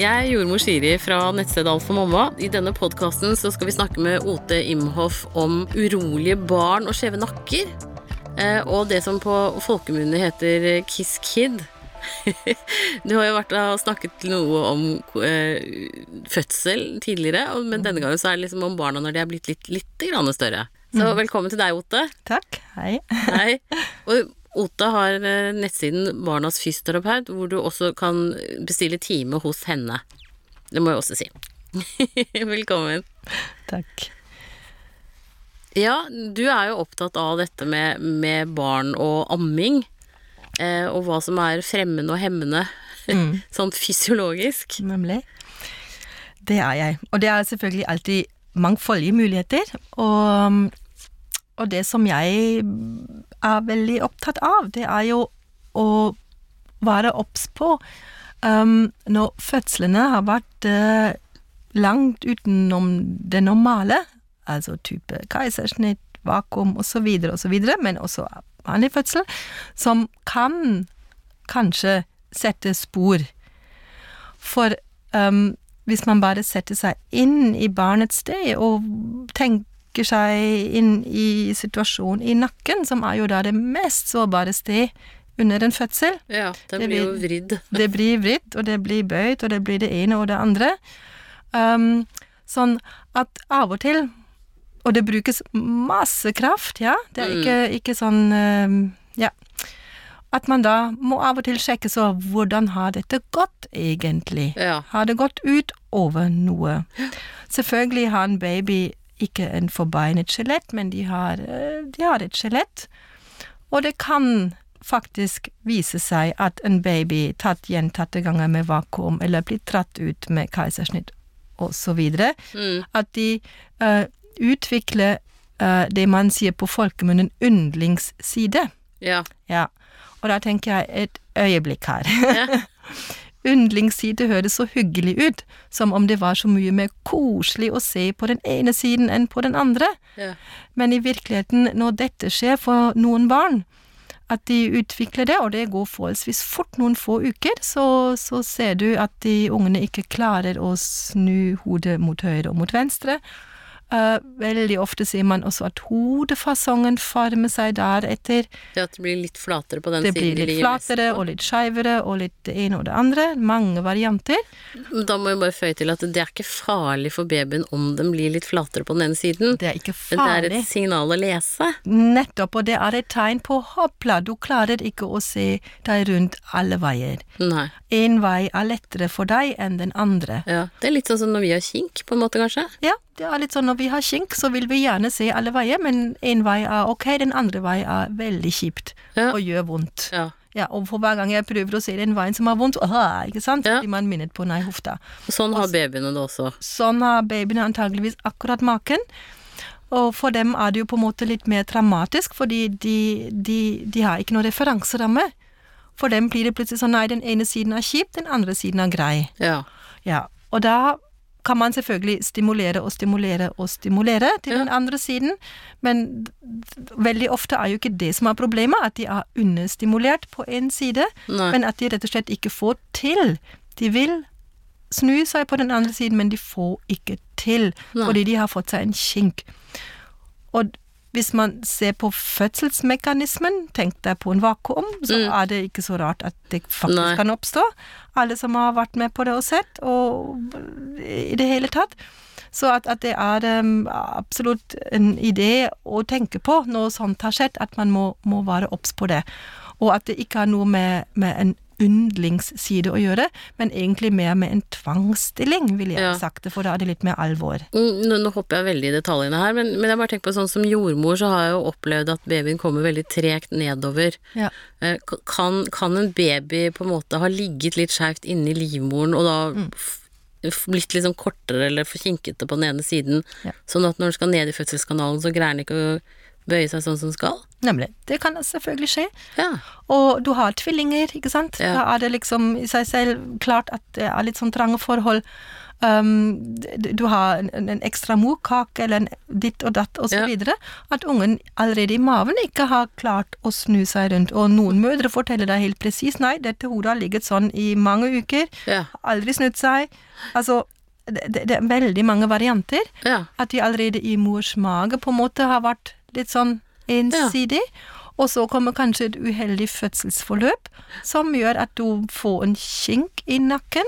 Jeg er jordmor Siri fra nettstedet Alt for mamma. I denne podkasten skal vi snakke med Ote Imhoff om urolige barn og skjeve nakker. Eh, og det som på folkemunne heter Kiss Kid. Du har jo vært og snakket noe om eh, fødsel tidligere, men denne gangen så er det liksom om barna når de er blitt litt, litt større. Så velkommen til deg, Ote. Takk. Hei. Hei. Og Ota har eh, nettsiden Barnas fysioterapeut, hvor du også kan bestille time hos henne. Det må jeg også si. Velkommen. Takk. Ja, du er jo opptatt av dette med, med barn og amming. Eh, og hva som er fremmende og hemmende, Mm. sånn fysiologisk. Nemlig. Det er jeg. Og det er selvfølgelig alltid mangfoldige muligheter. Og, og det som jeg er veldig opptatt av, det er jo å være obs på um, når fødslene har vært uh, langt utenom det normale, altså type keisersnitt, vakuum osv., osv., men også vanlig fødsel, som kan kanskje sette spor. For um, hvis man bare setter seg inn i barnets sted og tenker seg inn i situasjonen i nakken, som er jo da det mest sårbare sted under en fødsel Ja, den Det blir jo vridd. Det blir vridd, og det blir bøyd, og det blir det ene og det andre. Um, sånn at av og til Og det brukes masse kraft, ja. Det er Mm. ikke, ikke sånn um, Ja. At man da må av og til sjekke så hvordan har dette gått, egentlig? Ja. Har det gått ut over noe? Selvfølgelig har en baby ikke en forbeinet skjelett, men de har, eh, de har et skjelett. Og det kan faktisk vise seg at en baby tatt gjentatte ganger med vakuum, eller blitt dratt ut med keisersnitt osv., Mm. at de uh, utvikler eh, det man sier på folkemunnen yndlingsside. Ja. Ja. Og da tenker jeg et øyeblikk her. Ja. Yndlingsside høres så hyggelig ut, som om det var så mye mer koselig å se på den ene siden enn på den andre. ja. Men i virkeligheten, når dette skjer for noen barn, at de utvikler det, og det går forholdsvis fort, noen få uker, så, så ser du at de ungene ikke klarer å snu hodet mot høyre og mot venstre. Eh, veldig ofte ser man også at hodefasongen former seg deretter. Det at det blir litt flatere på den Det siden blir litt flatere og litt skeivere og litt det ene og det andre. Mange varianter. Da må jeg bare føye til at det er ikke farlig for babyen om den blir litt flatere på den ene siden. Det er ikke Men det er et signal å lese. Nettopp, og det er et tegn på hoppla, du klarer ikke å se deg rundt alle veier. Nei. Én vei er lettere for deg enn den andre. Ja. Det er litt sånn som når vi har kink, på en måte, kanskje. Ja, det er litt sånn når vi har skink, så vil vi gjerne se alle veier, men én vei er ok, den andre vei er veldig kjipt Ja. og gjør vondt. Ja. Ja, og for hver gang jeg prøver å se den veien som har vondt, øh, ikke sant, Ja. blir man minnet på nei, hofta. sånn har babyene det også. Sånn har babyene antageligvis akkurat maken. Og for dem er det jo på en måte litt mer traumatisk, fordi de, de, de har ikke noe referanseramme. For dem blir det plutselig sånn nei, den ene siden er kjip, den andre siden er grei. Ja. Ja, og da kan man selvfølgelig stimulere og stimulere og stimulere til Ja. den andre siden, men veldig ofte er jo ikke det som er problemet, at de er understimulert på en side, Nei. men at de rett og slett ikke får til. De vil snu seg på den andre siden, men de får ikke til, Nei. fordi de har fått seg en kink. Og hvis man ser på fødselsmekanismen, tenk deg på en vakuum, så Mm. er det ikke så rart at det faktisk Nei. kan oppstå. Alle som har vært med på det og sett, og i det hele tatt. Så at, at det er um, absolutt en idé å tenke på når sånt har skjedd, at man må, må være obs på det. Og at det ikke har noe med, med en yndlingsside å gjøre, men egentlig mer med en tvangsstilling, ville jeg Ja. sagt det, for da er det litt mer alvor. Nå, nå hopper jeg veldig i detaljene her, men, men jeg bare tenker på sånn som jordmor, så har jeg jo opplevd at babyen kommer veldig tregt nedover. Ja. Eh, Kan, kan en baby på en måte ha ligget litt skjevt inni livmoren, og da Mm. blitt litt sånn kortere eller for kinkete på den ene siden, Ja. sånn at når den skal ned i fødselskanalen, så greier den ikke å bøye seg sånn som skal? Nemlig. Det kan selvfølgelig skje. Ja. Og du har tvillinger, ikke sant. Ja. Da er det liksom i seg selv klart at det er litt sånn trange forhold. um, du har en, en ekstra morkake eller en ditt og datt og så Ja. videre, at ungen allerede i maven ikke har klart å snu seg rundt. Og noen mødre forteller deg helt presis nei, dette hodet har ligget sånn i mange uker, Ja. aldri snudd seg. Altså, det, det det er veldig mange varianter. Ja. At de allerede i mors mage på en måte har vært litt sånn ensidig. Og så kommer kanskje et uheldig fødselsforløp som gjør at du får en kink i nakken.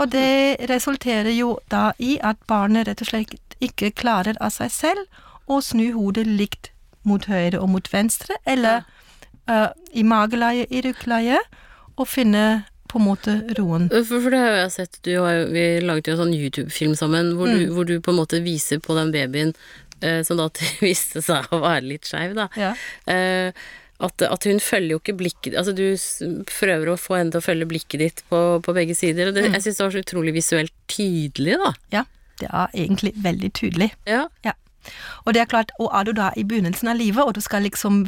Og det resulterer jo da i at barnet rett og slett ikke klarer av seg selv å snu hodet likt mot høyre og mot venstre, eller eh, i mageleie, i ryggleie, og finne på en måte roen. For, for det har jeg sett, du har vi laget jo en sånn YouTube-film sammen, hvor, du, hvor du på en måte viser på den babyen eh, som da viste seg å være litt skeiv, da. Ja. Eh, at, at hun følger jo ikke blikket Altså du prøver å få henne til å følge blikket ditt på, på begge sider, og det, jeg syns det var så utrolig visuelt tydelig, da. ja, det er egentlig veldig tydelig. Ja. Ja. Og det er klart, og er du da i begynnelsen av livet, og du skal liksom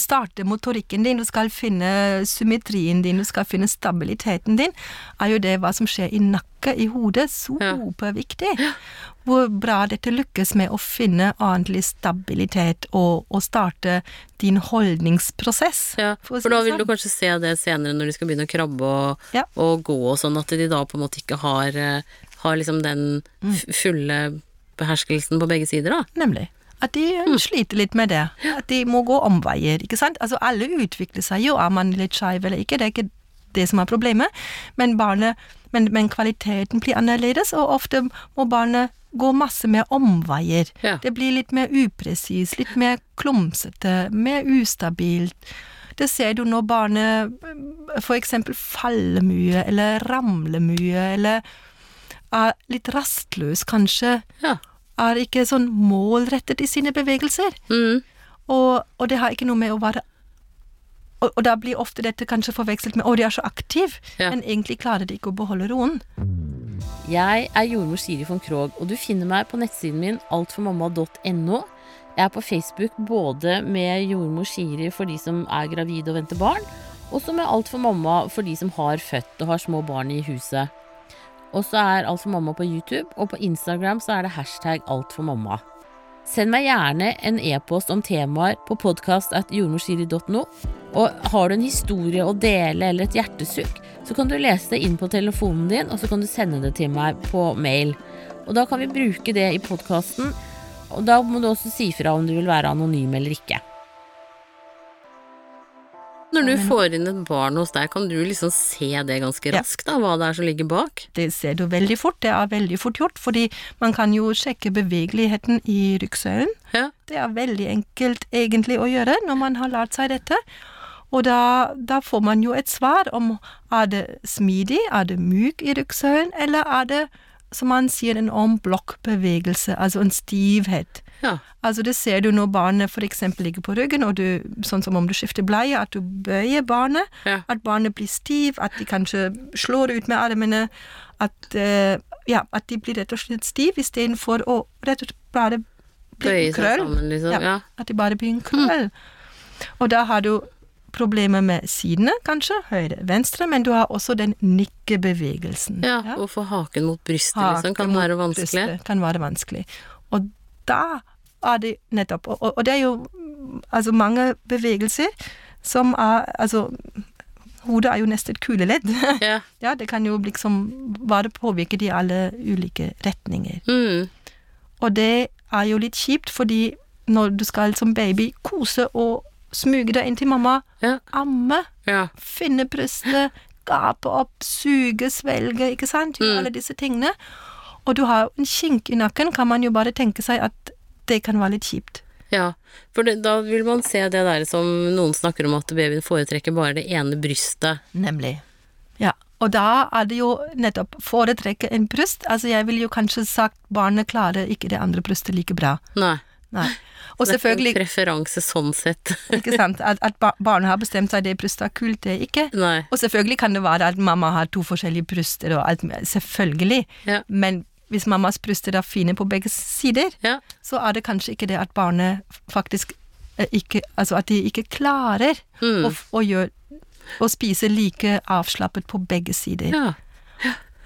starte motorikken din, du skal finne symmetrien din, du skal finne stabiliteten din, er jo det hva som skjer i nakke, i hodet, superviktig. Hvor bra dette lykkes med å finne ordentlig stabilitet og, og starte din holdningsprosess. Ja, for for da vil du sånn. kanskje se det senere når de skal begynne å krabbe og, Ja. og gå og sånn, at de da på en måte ikke har, eh, har liksom den Mm. fulle beherskelsen på begge sider, da. Nemlig. At de eh, Mm. sliter litt med det. At de må gå omveier, ikke sant. Altså alle utvikler seg jo, er man litt skeiv eller ikke, det er ikke det som er problemet. Men barnet, men, men kvaliteten blir annerledes, og ofte må barnet gå masse mer omveier. Ja. Det blir litt mer upresis, litt mer klumsete, mer ustabilt. Det ser du når barnet f.eks. for eksempel faller mye, eller ramler mye, eller er litt rastløs, kanskje Ja. Er ikke sånn målrettet i sine bevegelser. Mm. Og, og det har ikke noe med å være og, og da blir ofte dette kanskje forvekslet med 'å, de er så aktiv', Ja. men egentlig klarer de ikke å beholde roen. Jeg er jordmor Siri von Krogh, og du finner meg på nettsiden min altformamma.no. Jeg er på Facebook både med jordmor Siri for de som er gravide og venter barn, og så med Alt for mamma for de som har født og har små barn i huset. Og så er Alt for mamma på YouTube, og på Instagram så er det hashtag Alt for mamma. Send meg gjerne en e-post om temaer på podkast.jordmorsiri.no. Og har du en historie å dele eller et hjertesukk, så kan du lese det inn på telefonen din, og så kan du sende det til meg på mail. Og da kan vi bruke det i podkasten, og da må du også si fra om du vil være anonym eller ikke. Når du får inn et barn hos deg, kan du liksom se det ganske raskt, da, hva det er som ligger bak? Det ser du veldig fort, det er veldig fort gjort, fordi man kan jo sjekke bevegeligheten i ryggsøylen. Ja. Det er veldig enkelt egentlig å gjøre når man har lært seg dette. Og da, da får man jo et svar om er det smidig, er det myk i ryggsøylen, eller er det, som man sier, en en-block-bevegelse, altså en stivhet. Ja. Altså det ser du når barnet eksempel ligger på ryggen, og du, sånn som om du skifter bleie, at du bøyer barnet, Ja. at barnet blir stiv, at de kanskje slår ut med armene, at, uh, ja, at de blir rett og slett stiv, istedenfor å rett og slett bare bli en krøll. sammen, liksom. Ja. Ja. At de bare blir en krøll. Og da har du problemer med sidene, kanskje, høyre, venstre, men du har også den nikkebevegelsen. Ja, å få haken mot brystet liksom, kan være vanskelig. brystet Kan være vanskelig. Og da er det nettopp Og, og, det er jo altså mange bevegelser som er Altså, hodet er jo nesten et kuleledd. Ja. ja, det kan jo liksom bare påvirke de alle ulike retninger. Mm. Og det er jo litt kjipt, fordi når du skal som baby kose og smuge deg inn til mamma, Ja. amme, ja. finne brystet, gape opp, suge, svelge, ikke sant, Mm. alle disse tingene. Og du har en kink i nakken, kan man jo bare tenke seg at det kan være litt kjipt. Ja, for det, da vil man se det der som noen snakker om at babyen foretrekker bare det ene brystet. Nemlig. Ja, og da er det jo nettopp foretrekke en bryst. Altså jeg ville jo kanskje sagt barnet klarer ikke det andre brystet like bra. Nei. Nei. Og det er ikke en preferanse sånn sett. ikke sant, at, at barnet har bestemt seg det brystet er kult, det er ikke. Nei. Og selvfølgelig kan det være at mamma har to forskjellige bryster og alt selvfølgelig. Ja. Men hvis mammas bryster er fine på begge sider, Ja. så er det kanskje ikke det at barnet faktisk eh, ikke Altså at de ikke klarer Mm. å, å, gjøre, å spise like avslappet på begge sider. ja.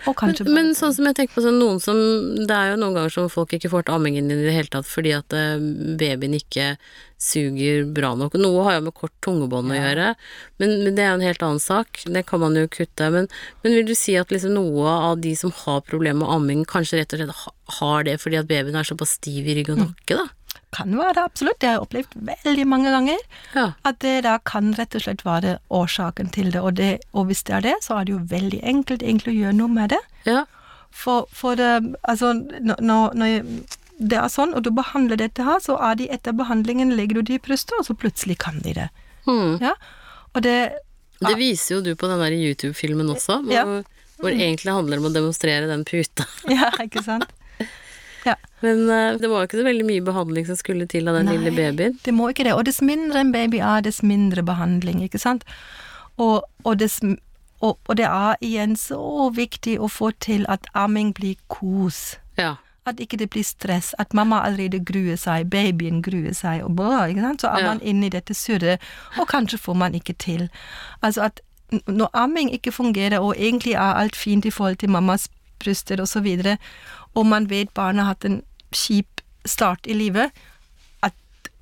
Men, men sånn som jeg tenker på sånn noen som Det er jo noen ganger som folk ikke får til ammingen i det hele tatt fordi at eh, babyen ikke suger bra nok. Noe har jo med kort tungebånd å gjøre, men, men det er jo en helt annen sak. Det kan man jo kutte. Men, men vil du si at liksom noe av de som har problemer med amming, kanskje rett og slett har det fordi at babyen er såpass stiv i rygg og nakke, da? Kan være det, absolutt. Det har jeg opplevd veldig mange ganger. Ja. At det da kan rett og slett være årsaken til det. Og, det, og hvis det er det, så er det jo veldig enkelt egentlig å gjøre noe med det. Ja. For, for det, altså, når, når det er sånn, og du behandler dette her, så er de etter behandlingen, legger du de i brystet, og så plutselig kan de det. Mm. Ja? Og det Det viser jo du på den der YouTube-filmen også, hvor, Ja. hvor det egentlig handler om å demonstrere den puta. Ja, ikke sant? Ja. Men uh, det var ikke så veldig mye behandling som skulle til av den lille babyen. Det må ikke det. Og dess mindre en baby er, dess mindre behandling, ikke sant? Og, og, dess, og, og det er igjen så viktig å få til at amming blir kos. Ja. At ikke det blir stress, at mamma allerede gruer seg, babyen gruer seg, og bra, ikke sant? Så er Ja. man inne i dette surret, og kanskje får man ikke til. Altså at når amming ikke fungerer, og egentlig er alt fint i forhold til mammas bryster og så videre, og man vet barnet har hatt en kjip start i livet, at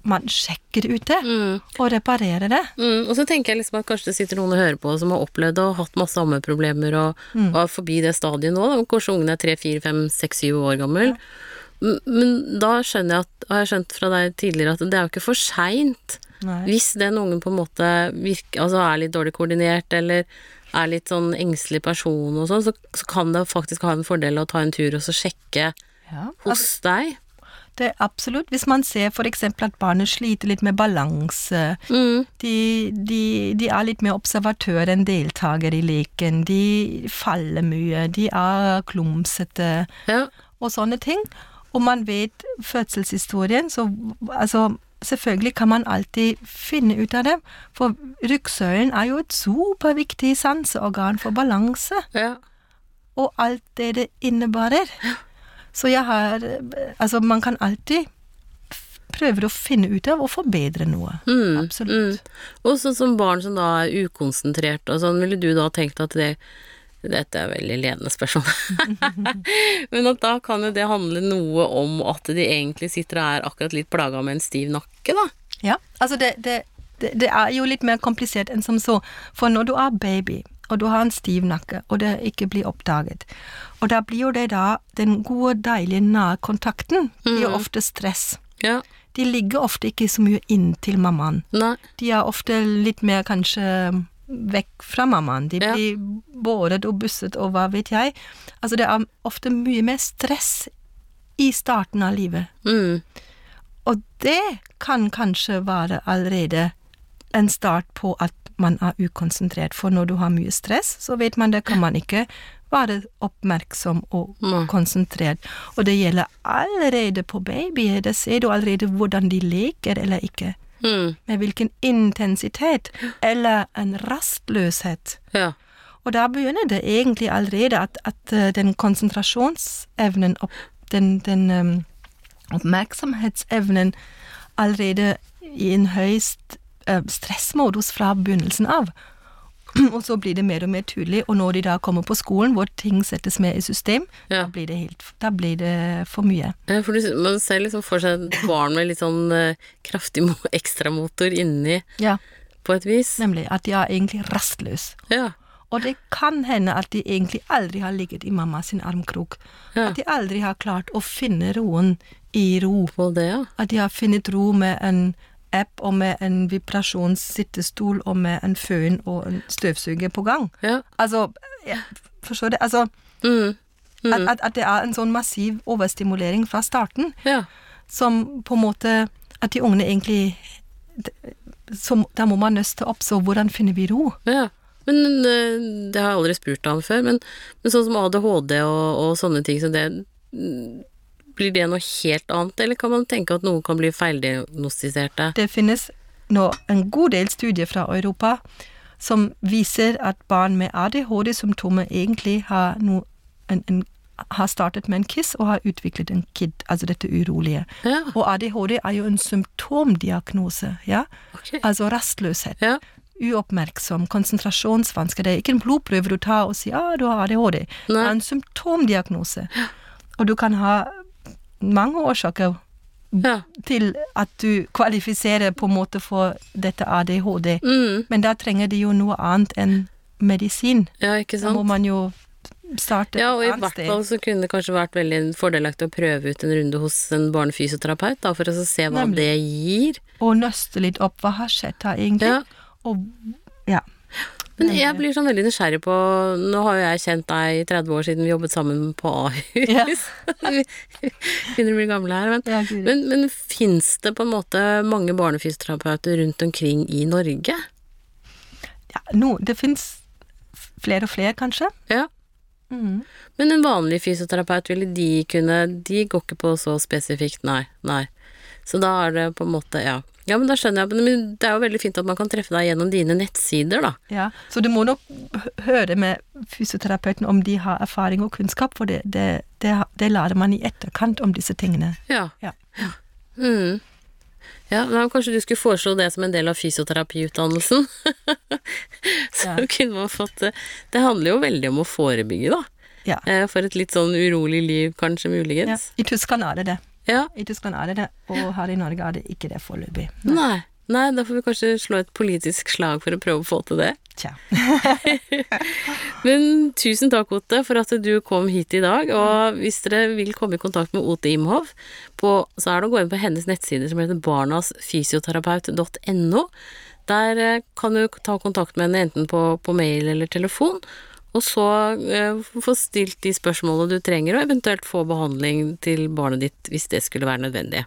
man sjekker ut det, Mm. og reparerer det. Mm, og så tenker jeg liksom at kanskje det sitter noen og hører på som har opplevd og hatt masse ammeproblemer og, Mm. og er forbi det stadiet nå. Da. Kanskje ungen er tre, fire, fem, seks, syv år gammel. Ja. Men da skjønner jeg at, har jeg skjønt fra deg tidligere at det er jo ikke for seint. Hvis den ungen på en måte virker, altså er litt dårlig koordinert eller er litt sånn engstelig person og sånn, så, så kan det faktisk ha en fordel å ta en tur og så sjekke Ja. hos deg. Det er absolutt. Hvis man ser eksempel at barnet sliter litt med balanse, Mm, de, de, de er litt mer observatør enn deltaker i leken, de faller mye, de er klumsete ja. og sånne ting. Og man vet fødselshistorien, så altså Selvfølgelig kan man alltid finne ut av det, for ryggsøylen er jo et superviktig sanseorgan for balanse ja. og alt det det innebærer. Så jeg har Altså, man kan alltid prøve å finne ut av og forbedre noe. Mm, Absolutt. Mm. Og sånn som barn som da er ukonsentrert og sånn, ville du da tenkt at det dette er veldig ledende spørsmål. Men at da kan jo det handle noe om at de egentlig sitter og er akkurat litt plaga med en stiv nakke, da. Ja, altså det, det, det, det er jo litt mer komplisert enn som så. For når du er baby, og du har en stiv nakke, og det ikke blir oppdaget, og da blir jo det da den gode, deilige nærkontakten blir jo ofte stress. Ja. De ligger ofte ikke så mye inntil mammaen. Nei. De er ofte litt mer kanskje vekk fra mammaen. De Ja. blir båret og busset og hva vet jeg. Altså det er ofte mye mer stress i starten av livet. Mm. Og det kan kanskje være allerede en start på at man er ukonsentrert, for når du har mye stress, så vet man det kan man ikke være oppmerksom og mm. konsentrert. Og det gjelder allerede på babyer, det ser du allerede hvordan de leker eller ikke, Mm. med hvilken intensitet, eller en rastløshet. Ja. Og da begynner det egentlig allerede at, at eh, den konsentrasjonsevnen, og den, den um, oppmerksomhetsevnen allerede i en høyst uh, stressmodus fra begynnelsen av. Og så blir det mer og mer tydelig, og når de da kommer på skolen hvor ting settes mer i system, Ja. da blir det helt Da blir det for mye. Ja, For du, man ser liksom for seg et barn med litt sånn uh, kraftig ekstramotor inni, Ja, på et vis. nemlig at de er egentlig rastløse. Ja. Og det kan hende at de egentlig aldri har ligget i mamma sin armkrok. Ja. At de aldri har klart å finne roen i ro. Det, ja. At de har funnet ro med en app og med en vibrasjonssittestol og med en føn og en støvsuger på gang. Ja. Altså, jeg forstår det? Altså, Mm. at, at, at det er en sånn massiv overstimulering fra starten Ja. som på en måte At de ungene egentlig som, Da må man nøste opp, så hvordan finner vi ro? Ja. Men eh, det har jeg aldri spurt han før, men, men sånn som ADHD og, og sånne ting som det mm, Blir det noe helt annet, eller kan man tenke at noen kan bli feildiagnostiserte? Det finnes nå en god del studier fra Europa som viser at barn med ADHD-symptomer egentlig har, no, en, en, har startet med en KISS og har utviklet en KID, altså dette urolige. Ja, Og ADHD er jo en symptomdiagnose, ja? okay. altså rastløshet. Ja. uoppmerksom, konsentrasjonsvansker. Det er ikke en blodprøve du tar og sier ah, du har ADHD. Det er en symptomdiagnose. Og du kan ha mange årsaker Ja. til at du kvalifiserer på en måte for dette ADHD. Mm, Men da trenger de jo noe annet enn medisin. ja, ikke Da må man jo starte Ja, og i hvert fall så kunne det kanskje vært veldig fordelaktig å prøve ut en runde hos en barnefysioterapeut, da, for å se hva Nemlig. det gir. Og nøste litt opp hva har skjedd her egentlig. Ja. Og ja. Men jeg blir sånn veldig nysgjerrig på Nå har jo jeg kjent deg i 30 år siden vi jobbet sammen på Ahus. Ja. begynner å bli gamle her, men, Ja, men, men fins det på en måte mange barnefysioterapeuter rundt omkring i Norge? ja no, det fins flere og flere, kanskje. Ja. Mm. Men en vanlig fysioterapeut, ville de kunne De går ikke på så spesifikt, nei. Nei. Så da er det på en måte, ja. Ja, men da skjønner jeg, men det er jo veldig fint at man kan treffe deg gjennom dine nettsider, da. Ja, så du må nok høre med fysioterapeuten om de har erfaring og kunnskap, for det, det, det, det lærer man i etterkant om disse tingene. Ja. Ja. Mm. Ja, men kanskje du skulle foreslå det som en del av fysioterapiutdannelsen? Så Ja. kunne man fått det. Det handler jo veldig om å forebygge, da. Ja. Eh, For et litt sånn urolig liv, kanskje, muligens. ja. I Tyskland er det det. Ja. I Tyskland er det det, og her i Norge er det ikke det foreløpig. Nei. Nei, da får vi kanskje slå et politisk slag for å prøve å få til det. Tja. Men tusen takk, Ote, for at du kom hit i dag. Og hvis dere vil komme i kontakt med Ote Imhoff, på, så er det å gå inn på hennes nettside som heter barnasfysioterapeut.no. Der eh, kan du ta kontakt med henne enten på, på mail eller telefon, og så eh, få stilt de spørsmålene du trenger, og eventuelt få behandling til barnet ditt hvis det skulle være nødvendig.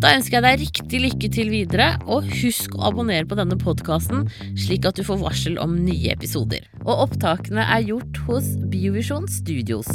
Da ønsker jeg deg riktig lykke til videre, og husk å abonnere på denne podkasten, slik at du får varsel om nye episoder. Og opptakene er gjort hos Biovisjon Studios.